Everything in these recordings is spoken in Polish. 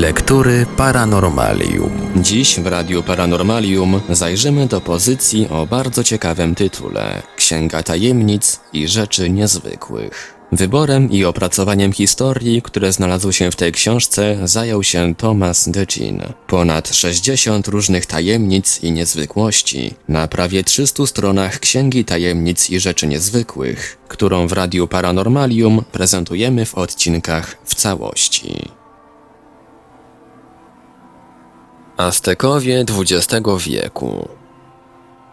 Lektury Paranormalium. Dziś w Radiu Paranormalium zajrzymy do pozycji o bardzo ciekawym tytule Księga Tajemnic i Rzeczy Niezwykłych. Wyborem i opracowaniem historii, które znalazły się w tej książce, zajął się Thomas DeGin. Ponad 60 różnych tajemnic i niezwykłości na prawie 300 stronach Księgi Tajemnic i Rzeczy Niezwykłych, którą w Radiu Paranormalium prezentujemy w odcinkach w całości. Aztekowie XX wieku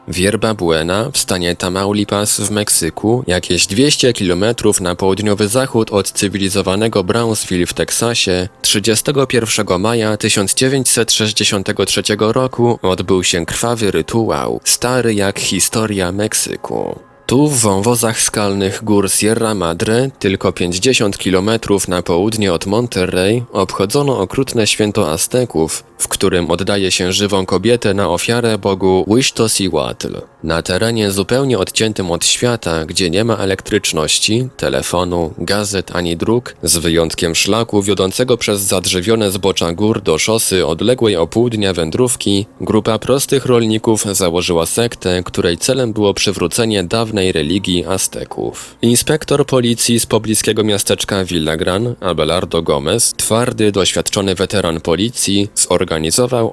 Wierba Buena w stanie Tamaulipas w Meksyku, jakieś 200 km na południowy zachód od cywilizowanego Brownsville w Teksasie, 31 maja 1963 roku odbył się krwawy rytuał, stary jak historia Meksyku. Tu w wąwozach skalnych gór Sierra Madre, tylko 50 km na południe od Monterrey, obchodzono okrutne święto Azteków, w którym oddaje się żywą kobietę na ofiarę bogu Huitzilopochtli. Na terenie zupełnie odciętym od świata, gdzie nie ma elektryczności, telefonu, gazet ani dróg, z wyjątkiem szlaku wiodącego przez zadrzewione zbocza gór do szosy odległej o pół dnia wędrówki, grupa prostych rolników założyła sektę, której celem było przywrócenie dawnej religii Azteków. Inspektor policji z pobliskiego miasteczka Villagran, Abelardo Gomez, twardy, doświadczony weteran policji, zorganizował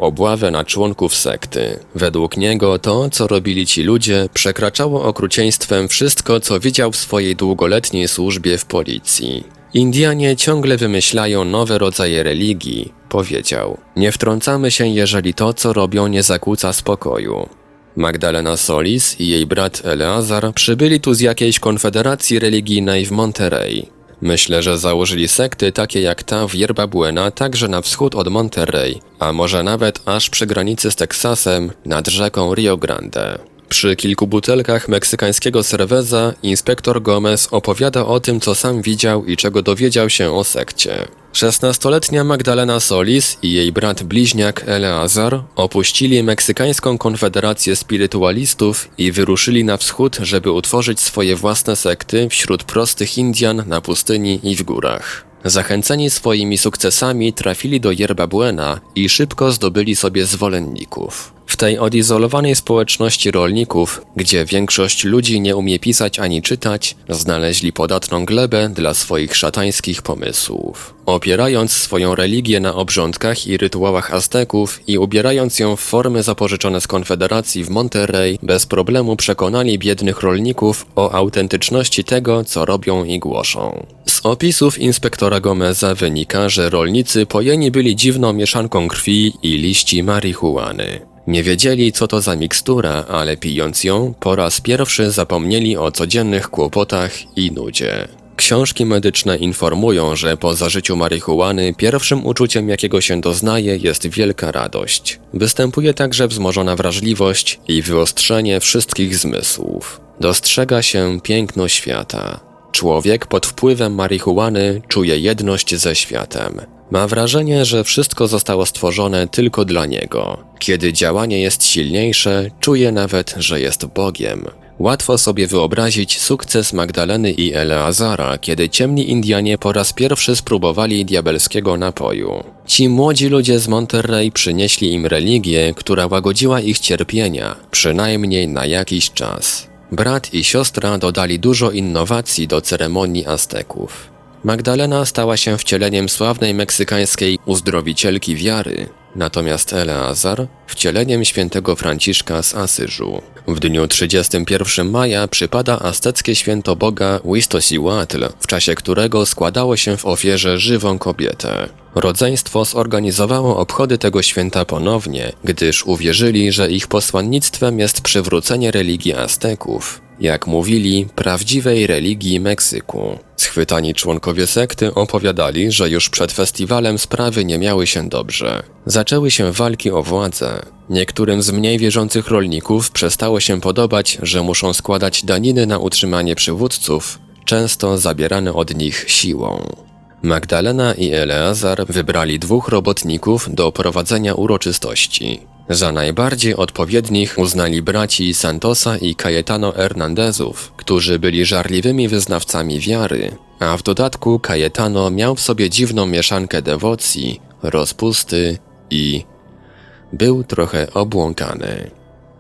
obławę na członków sekty. Według niego to, co robili ci ludzie, przekraczało okrucieństwem wszystko, co widział w swojej długoletniej służbie w policji. Indianie ciągle wymyślają nowe rodzaje religii, powiedział. Nie wtrącamy się, jeżeli to, co robią, nie zakłóca spokoju. Magdalena Solis i jej brat Eleazar przybyli tu z jakiejś konfederacji religijnej w Monterey. Myślę, że założyli sekty takie jak ta w Yerba Buena także na wschód od Monterey, a może nawet aż przy granicy z Teksasem nad rzeką Rio Grande. Przy kilku butelkach meksykańskiego cerveza inspektor Gomez opowiada o tym, co sam widział i czego dowiedział się o sekcie. Szesnastoletnia Magdalena Solis i jej brat bliźniak Eleazar opuścili Meksykańską Konfederację Spirytualistów i wyruszyli na wschód, żeby utworzyć swoje własne sekty wśród prostych Indian na pustyni i w górach. Zachęceni swoimi sukcesami trafili do Yerba Buena i szybko zdobyli sobie zwolenników. W tej odizolowanej społeczności rolników, gdzie większość ludzi nie umie pisać ani czytać, znaleźli podatną glebę dla swoich szatańskich pomysłów. Opierając swoją religię na obrządkach i rytuałach Azteków i ubierając ją w formy zapożyczone z Konfederacji w Monterrey, bez problemu przekonali biednych rolników o autentyczności tego, co robią i głoszą. Z opisów inspektora Gomeza wynika, że rolnicy pojeni byli dziwną mieszanką krwi i liści marihuany. Nie wiedzieli, co to za mikstura, ale pijąc ją, po raz pierwszy zapomnieli o codziennych kłopotach i nudzie. Książki medyczne informują, że po zażyciu marihuany pierwszym uczuciem, jakiego się doznaje, jest wielka radość. Występuje także wzmożona wrażliwość i wyostrzenie wszystkich zmysłów. Dostrzega się piękno świata. Człowiek pod wpływem marihuany czuje jedność ze światem. Ma wrażenie, że wszystko zostało stworzone tylko dla niego. Kiedy działanie jest silniejsze, czuje nawet, że jest Bogiem. Łatwo sobie wyobrazić sukces Magdaleny i Eleazara, kiedy ciemni Indianie po raz pierwszy spróbowali diabelskiego napoju. Ci młodzi ludzie z Monterrey przynieśli im religię, która łagodziła ich cierpienia, przynajmniej na jakiś czas. Brat i siostra dodali dużo innowacji do ceremonii Azteków. Magdalena stała się wcieleniem sławnej meksykańskiej uzdrowicielki wiary, natomiast Eleazar wcieleniem świętego Franciszka z Asyżu. W dniu 31 maja przypada azteckie święto Boga Huitzilopochtli, w czasie którego składało się w ofierze żywą kobietę. Rodzeństwo zorganizowało obchody tego święta ponownie, gdyż uwierzyli, że ich posłannictwem jest przywrócenie religii Azteków, jak mówili, prawdziwej religii Meksyku. Schwytani członkowie sekty opowiadali, że już przed festiwalem sprawy nie miały się dobrze. Zaczęły się walki o władzę. Niektórym z mniej wierzących rolników przestało się podobać, że muszą składać daniny na utrzymanie przywódców, często zabierane od nich siłą. Magdalena i Eleazar wybrali dwóch robotników do prowadzenia uroczystości. Za najbardziej odpowiednich uznali braci Santosa i Cayetano Hernandezów, którzy byli żarliwymi wyznawcami wiary, a w dodatku Cayetano miał w sobie dziwną mieszankę dewocji, rozpusty i był trochę obłąkany.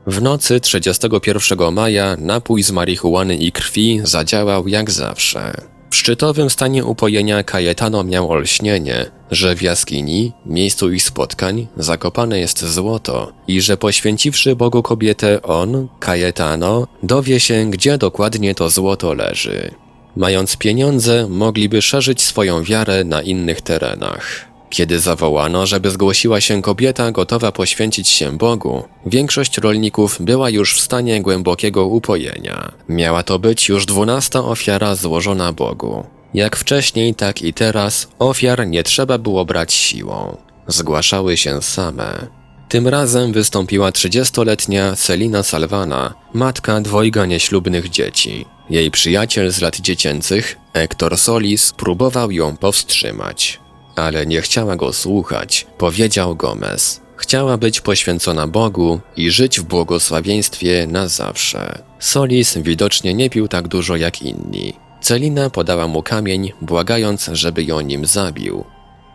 W nocy 31 maja napój z marihuany i krwi zadziałał jak zawsze. W szczytowym stanie upojenia Kajetano miał olśnienie, że w jaskini, miejscu ich spotkań, zakopane jest złoto i że poświęciwszy Bogu kobietę on, Kajetano, dowie się, gdzie dokładnie to złoto leży. Mając pieniądze, mogliby szerzyć swoją wiarę na innych terenach. Kiedy zawołano, żeby zgłosiła się kobieta gotowa poświęcić się Bogu, większość rolników była już w stanie głębokiego upojenia. Miała to być już dwunasta ofiara złożona Bogu. Jak wcześniej, tak i teraz ofiar nie trzeba było brać siłą. Zgłaszały się same. Tym razem wystąpiła 30-letnia Celina Salvana, matka dwojga nieślubnych dzieci. Jej przyjaciel z lat dziecięcych, Hector Solis, próbował ją powstrzymać. Ale nie chciała go słuchać, powiedział Gomez. Chciała być poświęcona Bogu i żyć w błogosławieństwie na zawsze. Solis widocznie nie pił tak dużo jak inni. Celina podała mu kamień, błagając, żeby ją nim zabił.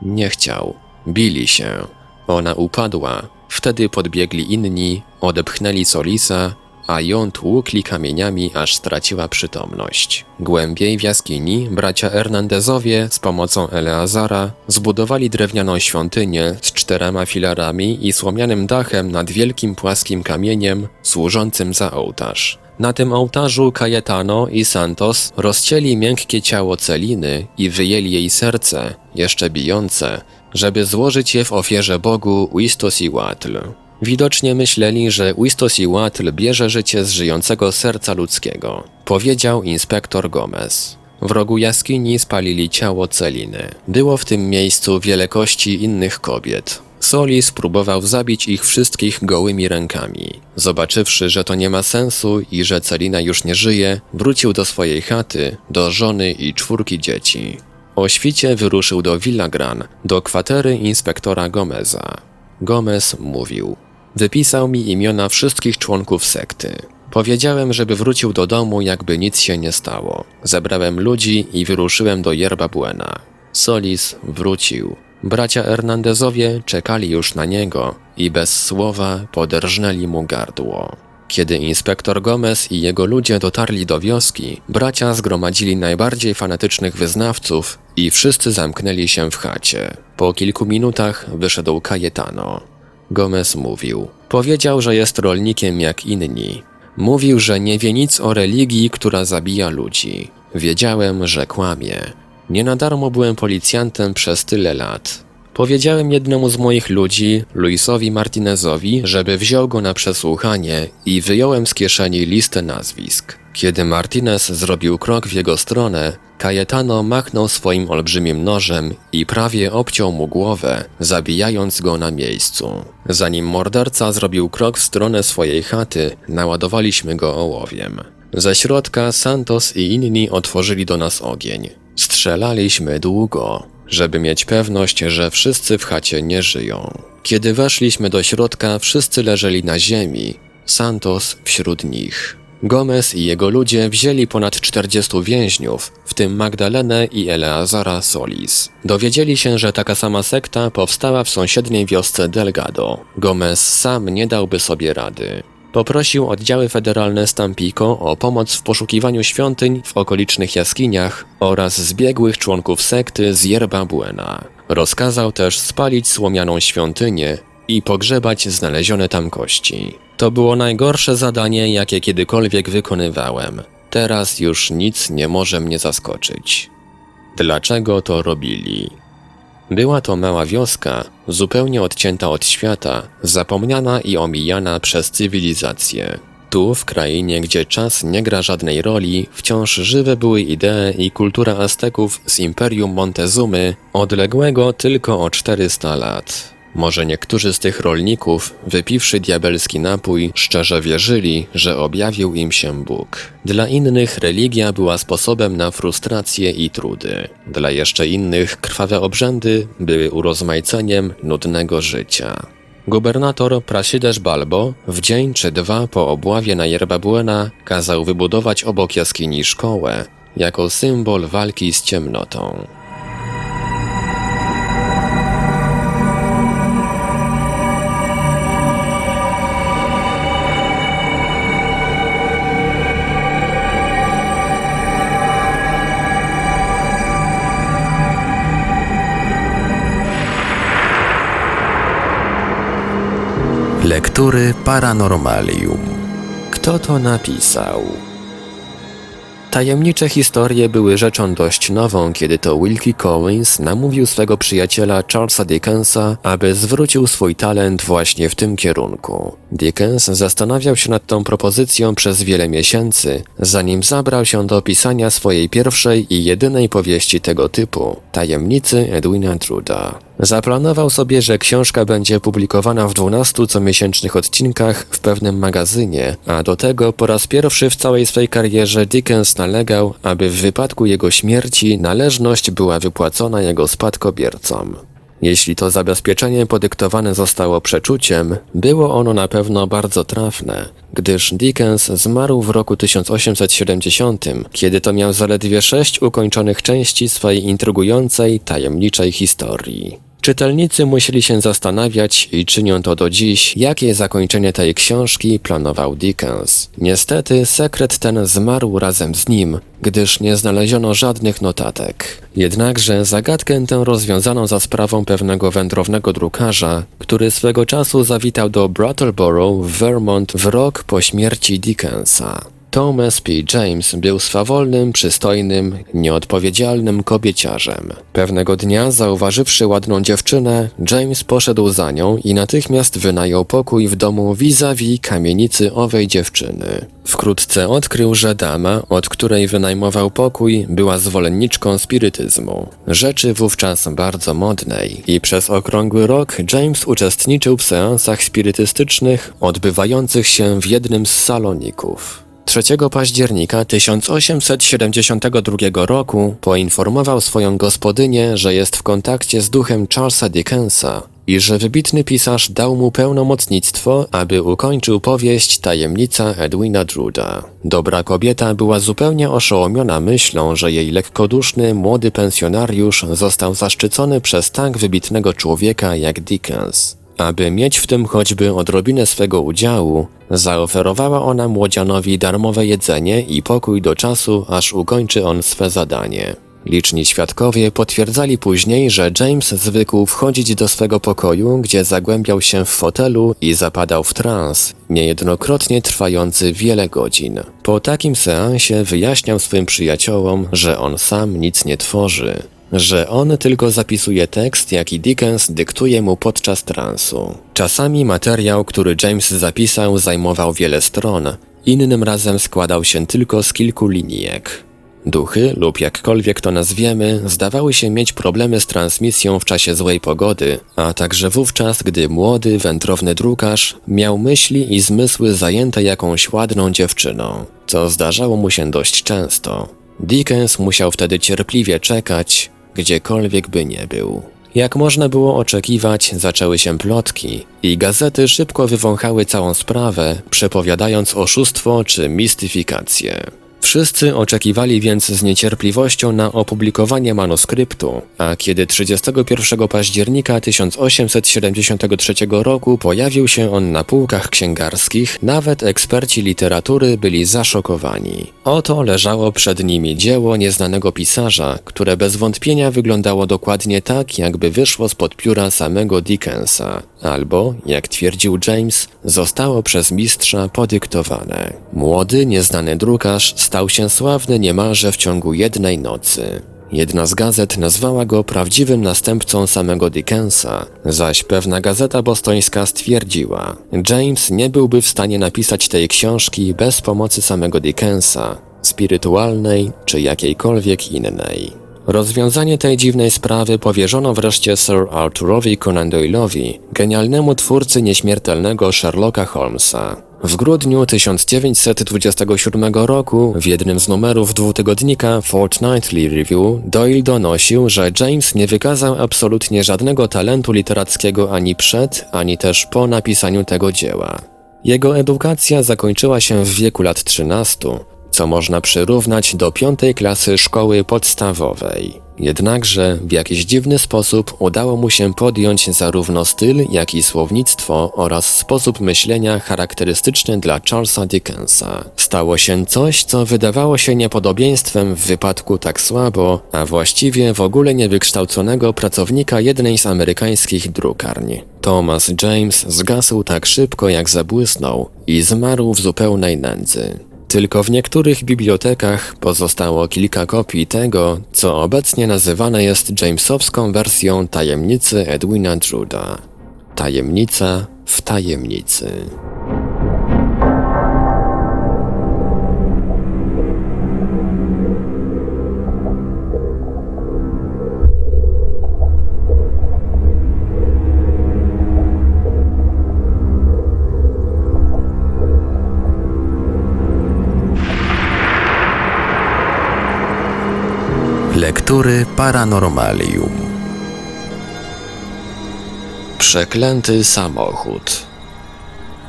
Nie chciał. Bili się. Ona upadła. Wtedy podbiegli inni, odepchnęli Solisa a ją tłukli kamieniami, aż straciła przytomność. Głębiej w jaskini bracia Hernandezowie z pomocą Eleazara zbudowali drewnianą świątynię z czterema filarami i słomianym dachem nad wielkim płaskim kamieniem służącym za ołtarz. Na tym ołtarzu Cayetano i Santos rozcięli miękkie ciało Celiny i wyjęli jej serce, jeszcze bijące, żeby złożyć je w ofierze Bogu Huitzilopochtli. Widocznie myśleli, że Huitzilopochtli bierze życie z żyjącego serca ludzkiego, powiedział inspektor Gomez. W rogu jaskini spalili ciało Celiny. Było w tym miejscu wiele kości innych kobiet. Solis próbował zabić ich wszystkich gołymi rękami. Zobaczywszy, że to nie ma sensu i że Celina już nie żyje, wrócił do swojej chaty, do żony i czwórki dzieci. O świcie wyruszył do Villagran, do kwatery inspektora Gomeza. Gomez mówił: Wypisał mi imiona wszystkich członków sekty. Powiedziałem, żeby wrócił do domu, jakby nic się nie stało. Zebrałem ludzi i wyruszyłem do Yerba Buena. Solis wrócił. Bracia Hernandezowie czekali już na niego i bez słowa poderżnęli mu gardło. Kiedy inspektor Gomez i jego ludzie dotarli do wioski, bracia zgromadzili najbardziej fanatycznych wyznawców i wszyscy zamknęli się w chacie. Po kilku minutach wyszedł Cayetano. Gomez mówił. Powiedział, że jest rolnikiem jak inni. Mówił, że nie wie nic o religii, która zabija ludzi. Wiedziałem, że kłamie. Nie na darmo byłem policjantem przez tyle lat. Powiedziałem jednemu z moich ludzi, Luisowi Martinezowi, żeby wziął go na przesłuchanie i wyjąłem z kieszeni listę nazwisk. Kiedy Martinez zrobił krok w jego stronę, Cayetano machnął swoim olbrzymim nożem i prawie obciął mu głowę, zabijając go na miejscu. Zanim morderca zrobił krok w stronę swojej chaty, naładowaliśmy go ołowiem. Ze środka Santos i inni otworzyli do nas ogień. Strzelaliśmy długo, żeby mieć pewność, że wszyscy w chacie nie żyją. Kiedy weszliśmy do środka, wszyscy leżeli na ziemi, Santos wśród nich. Gomez i jego ludzie wzięli ponad 40 więźniów, w tym Magdalenę i Eleazara Solis. Dowiedzieli się, że taka sama sekta powstała w sąsiedniej wiosce Delgado. Gomez sam nie dałby sobie rady. Poprosił oddziały federalne z Tampico o pomoc w poszukiwaniu świątyń w okolicznych jaskiniach oraz zbiegłych członków sekty z Yerba Buena. Rozkazał też spalić słomianą świątynię i pogrzebać znalezione tam kości. To było najgorsze zadanie, jakie kiedykolwiek wykonywałem. Teraz już nic nie może mnie zaskoczyć. Dlaczego to robili? Była to mała wioska, zupełnie odcięta od świata, zapomniana i omijana przez cywilizację. Tu, w krainie, gdzie czas nie gra żadnej roli, wciąż żywe były idee i kultura Azteków z Imperium Montezumy, odległego tylko o 400 lat. Może niektórzy z tych rolników, wypiwszy diabelski napój, szczerze wierzyli, że objawił im się Bóg. Dla innych religia była sposobem na frustrację i trudy. Dla jeszcze innych krwawe obrzędy były urozmaiceniem nudnego życia. Gubernator Prasides Balbo w dzień czy dwa po obławie na Yerba Buena kazał wybudować obok jaskini szkołę, jako symbol walki z ciemnotą. Lektury Paranormalium. Kto to napisał? Tajemnicze historie były rzeczą dość nową, kiedy to Wilkie Collins namówił swego przyjaciela Charlesa Dickensa, aby zwrócił swój talent właśnie w tym kierunku. Dickens zastanawiał się nad tą propozycją przez wiele miesięcy, zanim zabrał się do pisania swojej pierwszej i jedynej powieści tego typu Tajemnicy Edwina Truda. Zaplanował sobie, że książka będzie publikowana w 12 comiesięcznych odcinkach w pewnym magazynie, a do tego po raz pierwszy w całej swej karierze Dickens nalegał, aby w wypadku jego śmierci należność była wypłacona jego spadkobiercom. Jeśli to zabezpieczenie podyktowane zostało przeczuciem, było ono na pewno bardzo trafne, gdyż Dickens zmarł w roku 1870, kiedy to miał zaledwie sześć ukończonych części swojej intrygującej, tajemniczej historii. Czytelnicy musieli się zastanawiać i czynią to do dziś, jakie zakończenie tej książki planował Dickens. Niestety sekret ten zmarł razem z nim, gdyż nie znaleziono żadnych notatek. Jednakże zagadkę tę rozwiązano za sprawą pewnego wędrownego drukarza, który swego czasu zawitał do Brattleboro w Vermont w rok po śmierci Dickensa. Thomas P. James był swawolnym, przystojnym, nieodpowiedzialnym kobieciarzem. Pewnego dnia, zauważywszy ładną dziewczynę, James poszedł za nią i natychmiast wynajął pokój w domu vis-a-vis kamienicy owej dziewczyny. Wkrótce odkrył, że dama, od której wynajmował pokój, była zwolenniczką spirytyzmu, rzeczy wówczas bardzo modnej i przez okrągły rok James uczestniczył w seansach spirytystycznych odbywających się w jednym z saloników. 3 października 1872 roku poinformował swoją gospodynię, że jest w kontakcie z duchem Charlesa Dickensa i że wybitny pisarz dał mu pełnomocnictwo, aby ukończył powieść Tajemnica Edwina Druda. Dobra kobieta była zupełnie oszołomiona myślą, że jej lekkoduszny, młody pensjonariusz został zaszczycony przez tak wybitnego człowieka jak Dickens. Aby mieć w tym choćby odrobinę swego udziału, zaoferowała ona młodzianowi darmowe jedzenie i pokój do czasu, aż ukończy on swe zadanie. Liczni świadkowie potwierdzali później, że James zwykł wchodzić do swego pokoju, gdzie zagłębiał się w fotelu i zapadał w trans, niejednokrotnie trwający wiele godzin. Po takim seansie wyjaśniał swym przyjaciołom, że on sam nic nie tworzy, że on tylko zapisuje tekst, jaki Dickens dyktuje mu podczas transu. Czasami materiał, który James zapisał, zajmował wiele stron, innym razem składał się tylko z kilku linijek. Duchy, lub jakkolwiek to nazwiemy, zdawały się mieć problemy z transmisją w czasie złej pogody, a także wówczas, gdy młody, wędrowny drukarz miał myśli i zmysły zajęte jakąś ładną dziewczyną, co zdarzało mu się dość często. Dickens musiał wtedy cierpliwie czekać, gdziekolwiek by nie był. Jak można było oczekiwać, zaczęły się plotki i gazety szybko wywąchały całą sprawę, przepowiadając oszustwo czy mistyfikację. Wszyscy oczekiwali więc z niecierpliwością na opublikowanie manuskryptu, a kiedy 31 października 1873 roku pojawił się on na półkach księgarskich, nawet eksperci literatury byli zaszokowani. Oto leżało przed nimi dzieło nieznanego pisarza, które bez wątpienia wyglądało dokładnie tak, jakby wyszło spod pióra samego Dickensa, albo, jak twierdził James, zostało przez mistrza podyktowane. Młody, nieznany drukarz stał się sławny niemalże w ciągu jednej nocy. Jedna z gazet nazwała go prawdziwym następcą samego Dickensa, zaś pewna gazeta bostońska stwierdziła, James nie byłby w stanie napisać tej książki bez pomocy samego Dickensa, spirytualnej czy jakiejkolwiek innej. Rozwiązanie tej dziwnej sprawy powierzono wreszcie Sir Arthurowi Conan Doyle'owi, genialnemu twórcy nieśmiertelnego Sherlocka Holmesa. W grudniu 1927 roku w jednym z numerów dwutygodnika Fortnightly Review Doyle donosił, że James nie wykazał absolutnie żadnego talentu literackiego ani przed, ani też po napisaniu tego dzieła. Jego edukacja zakończyła się w wieku lat 13, co można przyrównać do piątej klasy szkoły podstawowej. Jednakże w jakiś dziwny sposób udało mu się podjąć zarówno styl, jak i słownictwo oraz sposób myślenia charakterystyczny dla Charlesa Dickensa. Stało się coś, co wydawało się niepodobieństwem w wypadku tak słabo, a właściwie w ogóle niewykształconego pracownika jednej z amerykańskich drukarni. Thomas James zgasł tak szybko jak zabłysnął i zmarł w zupełnej nędzy. Tylko w niektórych bibliotekach pozostało kilka kopii tego, co obecnie nazywane jest Jamesowską wersją tajemnicy Edwina Druda. Tajemnica w tajemnicy. Paranormalium. Przeklęty samochód.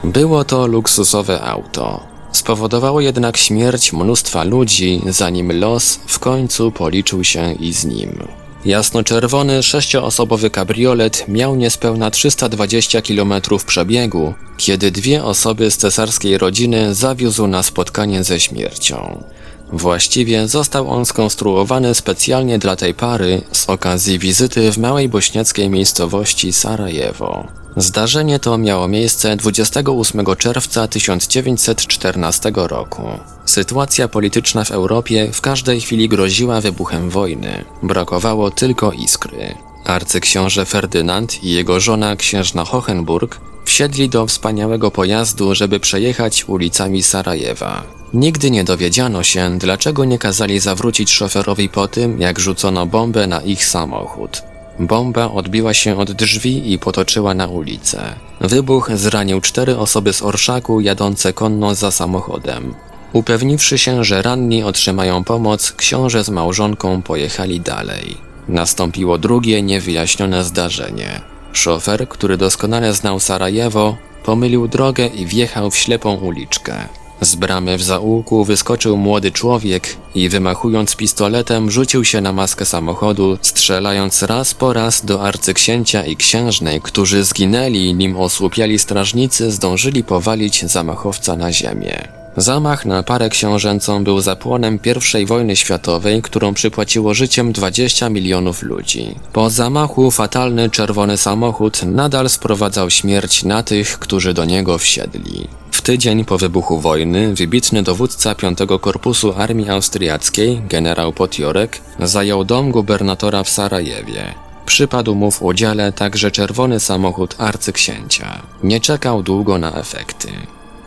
Było to luksusowe auto. Spowodowało jednak śmierć mnóstwa ludzi, zanim los w końcu policzył się i z nim. Jasnoczerwony sześcioosobowy kabriolet miał niespełna 320 km przebiegu, kiedy dwie osoby z cesarskiej rodziny zawiózł na spotkanie ze śmiercią. Właściwie został on skonstruowany specjalnie dla tej pary z okazji wizyty w małej bośniackiej miejscowości Sarajewo. Zdarzenie to miało miejsce 28 czerwca 1914 roku. Sytuacja polityczna w Europie w każdej chwili groziła wybuchem wojny. Brakowało tylko iskry. Arcyksiąże Ferdynand i jego żona księżna Hohenburg wsiedli do wspaniałego pojazdu, żeby przejechać ulicami Sarajewa. Nigdy nie dowiedziano się, dlaczego nie kazali zawrócić szoferowi po tym, jak rzucono bombę na ich samochód. Bomba odbiła się od drzwi i potoczyła na ulicę. Wybuch zranił cztery osoby z orszaku jadące konno za samochodem. Upewniwszy się, że ranni otrzymają pomoc, książę z małżonką pojechali dalej. Nastąpiło drugie niewyjaśnione zdarzenie. Szofer, który doskonale znał Sarajewo, pomylił drogę i wjechał w ślepą uliczkę. Z bramy w zaułku wyskoczył młody człowiek i wymachując pistoletem rzucił się na maskę samochodu, strzelając raz po raz do arcyksięcia i księżnej, którzy zginęli, nim osłupiali strażnicy zdążyli powalić zamachowca na ziemię. Zamach na parę książęcą był zapłonem I wojny światowej, którą przypłaciło życiem 20 milionów ludzi. Po zamachu fatalny czerwony samochód nadal sprowadzał śmierć na tych, którzy do niego wsiedli. W tydzień po wybuchu wojny wybitny dowódca V Korpusu Armii Austriackiej, generał Potiorek, zajął dom gubernatora w Sarajewie. Przypadł mu w udziale także czerwony samochód arcyksięcia. Nie czekał długo na efekty.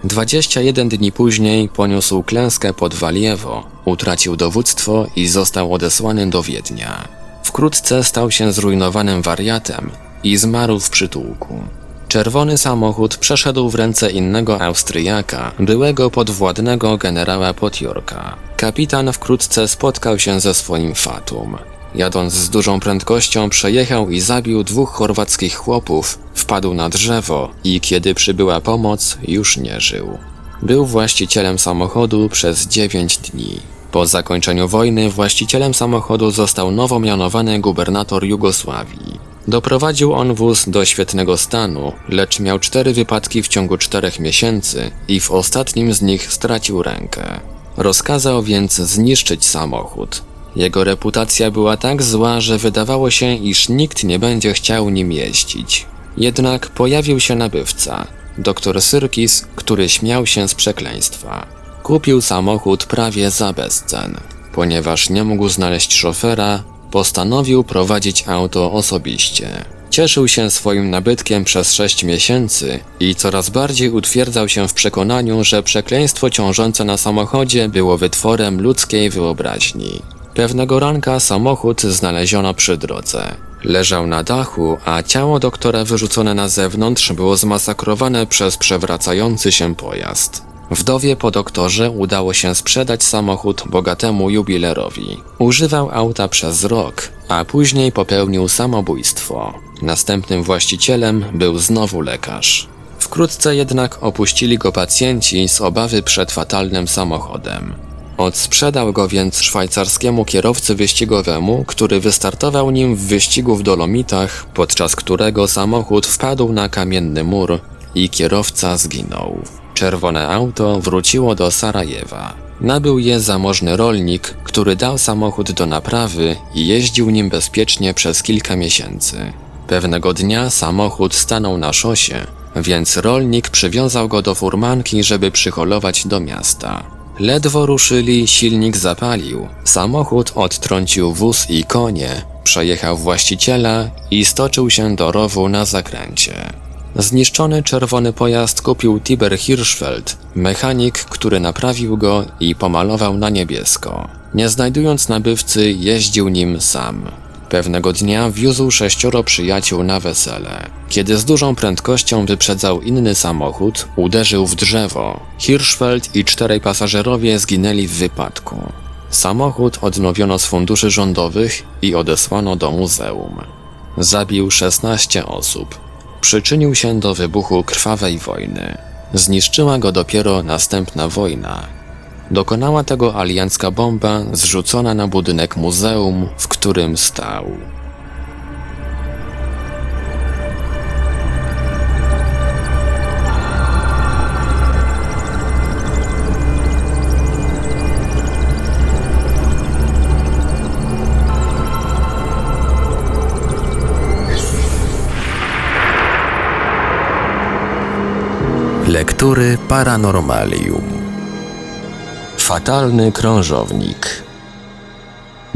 21 dni później poniósł klęskę pod Waliewo, utracił dowództwo i został odesłany do Wiednia. Wkrótce stał się zrujnowanym wariatem i zmarł w przytułku. Czerwony samochód przeszedł w ręce innego Austriaka, byłego podwładnego generała Potjorka. Kapitan wkrótce spotkał się ze swoim fatum. Jadąc z dużą prędkością przejechał i zabił dwóch chorwackich chłopów, wpadł na drzewo i kiedy przybyła pomoc, już nie żył. Był właścicielem samochodu przez 9 dni. Po zakończeniu wojny właścicielem samochodu został nowo mianowany gubernator Jugosławii. Doprowadził on wóz do świetnego stanu, lecz miał cztery wypadki w ciągu czterech miesięcy i w ostatnim z nich stracił rękę. Rozkazał więc zniszczyć samochód. Jego reputacja była tak zła, że wydawało się, iż nikt nie będzie chciał nim jeździć. Jednak pojawił się nabywca, dr Syrkis, który śmiał się z przekleństwa. Kupił samochód prawie za bezcen. Ponieważ nie mógł znaleźć szofera, postanowił prowadzić auto osobiście. Cieszył się swoim nabytkiem przez sześć miesięcy i coraz bardziej utwierdzał się w przekonaniu, że przekleństwo ciążące na samochodzie było wytworem ludzkiej wyobraźni. Pewnego ranka samochód znaleziono przy drodze. Leżał na dachu, a ciało doktora wyrzucone na zewnątrz było zmasakrowane przez przewracający się pojazd. Wdowie po doktorze udało się sprzedać samochód bogatemu jubilerowi. Używał auta przez rok, a później popełnił samobójstwo. Następnym właścicielem był znowu lekarz. Wkrótce jednak opuścili go pacjenci z obawy przed fatalnym samochodem. Odsprzedał go więc szwajcarskiemu kierowcy wyścigowemu, który wystartował nim w wyścigu w Dolomitach, podczas którego samochód wpadł na kamienny mur i kierowca zginął. Czerwone auto wróciło do Sarajewa. Nabył je zamożny rolnik, który dał samochód do naprawy i jeździł nim bezpiecznie przez kilka miesięcy. Pewnego dnia samochód stanął na szosie, więc rolnik przywiązał go do furmanki, żeby przyholować do miasta. Ledwo ruszyli, silnik zapalił. Samochód odtrącił wóz i konie, przejechał właściciela i stoczył się do rowu na zakręcie. Zniszczony czerwony pojazd kupił Tiber Hirschfeld, mechanik, który naprawił go i pomalował na niebiesko. Nie znajdując nabywcy, jeździł nim sam. Pewnego dnia wiózł sześcioro przyjaciół na wesele. Kiedy z dużą prędkością wyprzedzał inny samochód, uderzył w drzewo. Hirschfeld i czterej pasażerowie zginęli w wypadku. Samochód odnowiono z funduszy rządowych i odesłano do muzeum. Zabił 16 osób. Przyczynił się do wybuchu krwawej wojny. Zniszczyła go dopiero następna wojna, Dokonała tego aliancka bomba zrzucona na budynek muzeum, w którym stał. Lektury Paranormalium. Fatalny krążownik.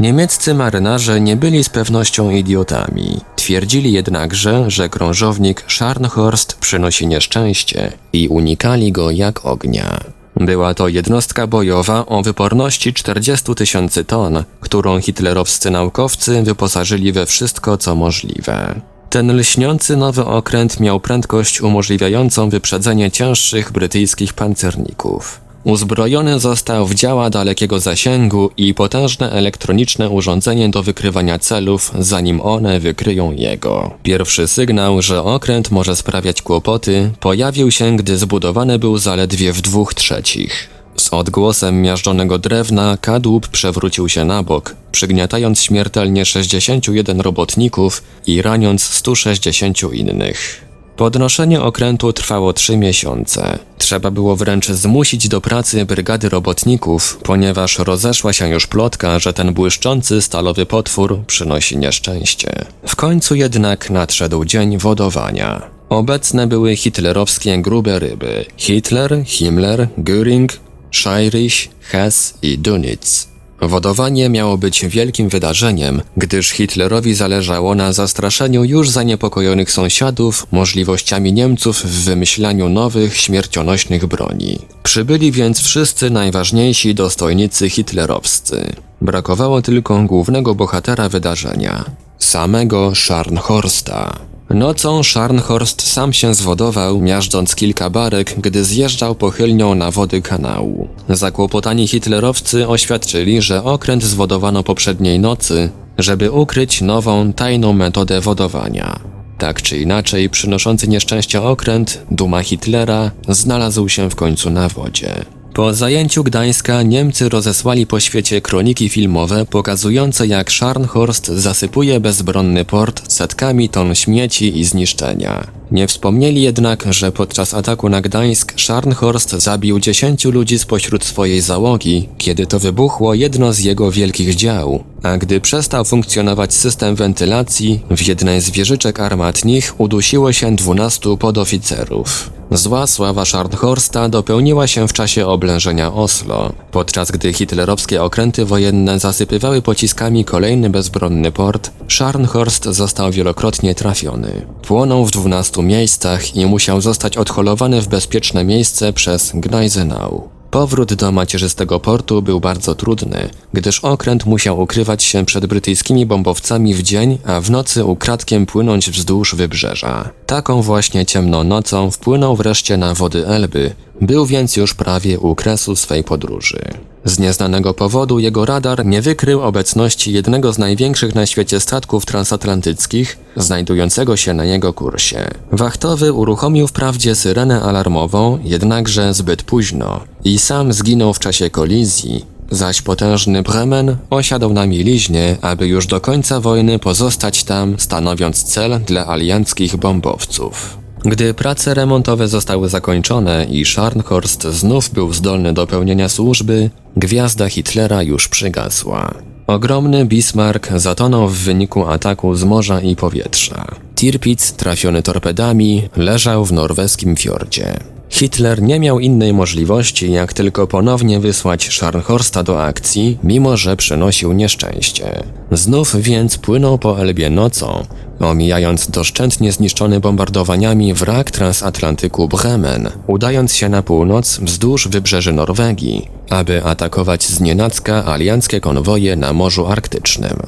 Niemieccy marynarze nie byli z pewnością idiotami. Twierdzili jednakże, że krążownik Scharnhorst przynosi nieszczęście i unikali go jak ognia. Była to jednostka bojowa o wyporności 40 tysięcy ton, którą hitlerowscy naukowcy wyposażyli we wszystko co możliwe. Ten lśniący nowy okręt miał prędkość umożliwiającą wyprzedzenie cięższych brytyjskich pancerników. Uzbrojony został w działa dalekiego zasięgu i potężne elektroniczne urządzenie do wykrywania celów, zanim one wykryją jego. Pierwszy sygnał, że okręt może sprawiać kłopoty, pojawił się, gdy zbudowany był zaledwie w dwóch trzecich. Z odgłosem miażdżonego drewna kadłub przewrócił się na bok, przygniatając śmiertelnie 61 robotników i raniąc 160 innych. Podnoszenie okrętu trwało trzy miesiące. Trzeba było wręcz zmusić do pracy brygady robotników, ponieważ rozeszła się już plotka, że ten błyszczący stalowy potwór przynosi nieszczęście. W końcu jednak nadszedł dzień wodowania. Obecne były hitlerowskie grube ryby. Hitler, Himmler, Göring, Scheirich, Hess i Dunitz. Wodowanie miało być wielkim wydarzeniem, gdyż Hitlerowi zależało na zastraszeniu już zaniepokojonych sąsiadów możliwościami Niemców w wymyślaniu nowych, śmiercionośnych broni. Przybyli więc wszyscy najważniejsi dostojnicy hitlerowscy. Brakowało tylko głównego bohatera wydarzenia, samego Scharnhorsta. Nocą Scharnhorst sam się zwodował, miażdżąc kilka barek, gdy zjeżdżał pochylnią na wody kanału. Zakłopotani hitlerowcy oświadczyli, że okręt zwodowano poprzedniej nocy, żeby ukryć nową, tajną metodę wodowania. Tak czy inaczej, przynoszący nieszczęście okręt, duma Hitlera, znalazł się w końcu na wodzie. Po zajęciu Gdańska Niemcy rozesłali po świecie kroniki filmowe pokazujące jak Scharnhorst zasypuje bezbronny port setkami ton śmieci i zniszczenia. Nie wspomnieli jednak, że podczas ataku na Gdańsk Scharnhorst zabił 10 ludzi spośród swojej załogi, kiedy to wybuchło jedno z jego wielkich dział, a gdy przestał funkcjonować system wentylacji, w jednej z wieżyczek armatnich udusiło się 12 podoficerów. Zła sława Scharnhorsta dopełniła się w czasie oblężenia Oslo, podczas gdy hitlerowskie okręty wojenne zasypywały pociskami kolejny bezbronny port, Scharnhorst został wielokrotnie trafiony. Płonął w 12 miejscach i musiał zostać odholowany w bezpieczne miejsce przez Gneisenau. Powrót do macierzystego portu był bardzo trudny, gdyż okręt musiał ukrywać się przed brytyjskimi bombowcami w dzień, a w nocy ukradkiem płynąć wzdłuż wybrzeża. Taką właśnie ciemną nocą wpłynął wreszcie na wody Elby, był więc już prawie u kresu swej podróży. Z nieznanego powodu jego radar nie wykrył obecności jednego z największych na świecie statków transatlantyckich, znajdującego się na jego kursie. Wachtowy uruchomił wprawdzie syrenę alarmową, jednakże zbyt późno i sam zginął w czasie kolizji, zaś potężny Bremen osiadł na mieliźnie, aby już do końca wojny pozostać tam, stanowiąc cel dla alianckich bombowców. Gdy prace remontowe zostały zakończone i Scharnhorst znów był zdolny do pełnienia służby, gwiazda Hitlera już przygasła. Ogromny Bismarck zatonął w wyniku ataku z morza i powietrza. Tirpitz, trafiony torpedami, leżał w norweskim fiordzie. Hitler nie miał innej możliwości, jak tylko ponownie wysłać Scharnhorsta do akcji, mimo że przynosił nieszczęście. Znów więc płynął po Elbie nocą, omijając doszczętnie zniszczony bombardowaniami wrak transatlantyku Bremen, udając się na północ wzdłuż wybrzeży Norwegii, aby atakować znienacka alianckie konwoje na Morzu Arktycznym.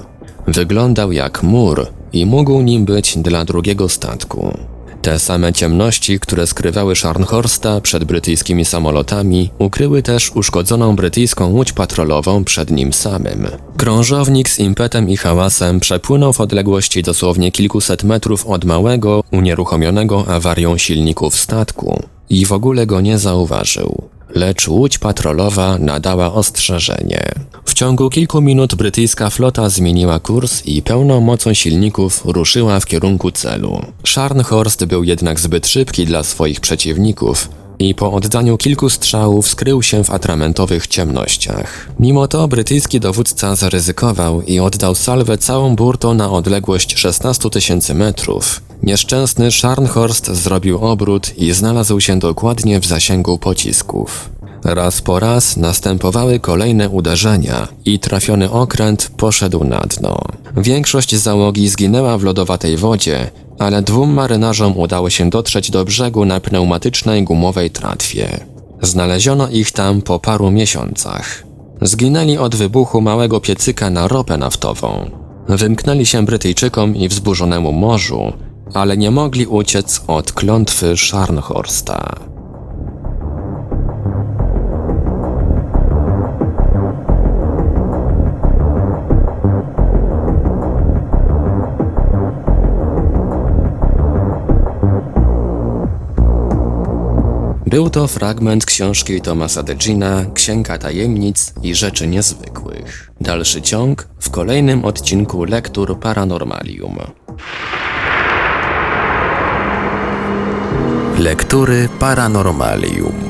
Wyglądał jak mur i mógł nim być dla drugiego statku. Te same ciemności, które skrywały Scharnhorsta przed brytyjskimi samolotami, ukryły też uszkodzoną brytyjską łódź patrolową przed nim samym. Krążownik z impetem i hałasem przepłynął w odległości dosłownie kilkuset metrów od małego, unieruchomionego awarią silników statku i w ogóle go nie zauważył. Lecz łódź patrolowa nadała ostrzeżenie. W ciągu kilku minut brytyjska flota zmieniła kurs i pełną mocą silników ruszyła w kierunku celu. Scharnhorst był jednak zbyt szybki dla swoich przeciwników i po oddaniu kilku strzałów skrył się w atramentowych ciemnościach. Mimo to brytyjski dowódca zaryzykował i oddał salwę całą burtą na odległość 16 tysięcy metrów. Nieszczęsny Scharnhorst zrobił obrót i znalazł się dokładnie w zasięgu pocisków. Raz po raz następowały kolejne uderzenia i trafiony okręt poszedł na dno. Większość załogi zginęła w lodowatej wodzie, ale dwóm marynarzom udało się dotrzeć do brzegu na pneumatycznej gumowej tratwie. Znaleziono ich tam po paru miesiącach. Zginęli od wybuchu małego piecyka na ropę naftową. Wymknęli się Brytyjczykom i wzburzonemu morzu, ale nie mogli uciec od klątwy Scharnhorsta. Był to fragment książki Tomasa Degina Księga Tajemnic i Rzeczy Niezwykłych. Dalszy ciąg w kolejnym odcinku Lektur Paranormalium. Lektury Paranormalium.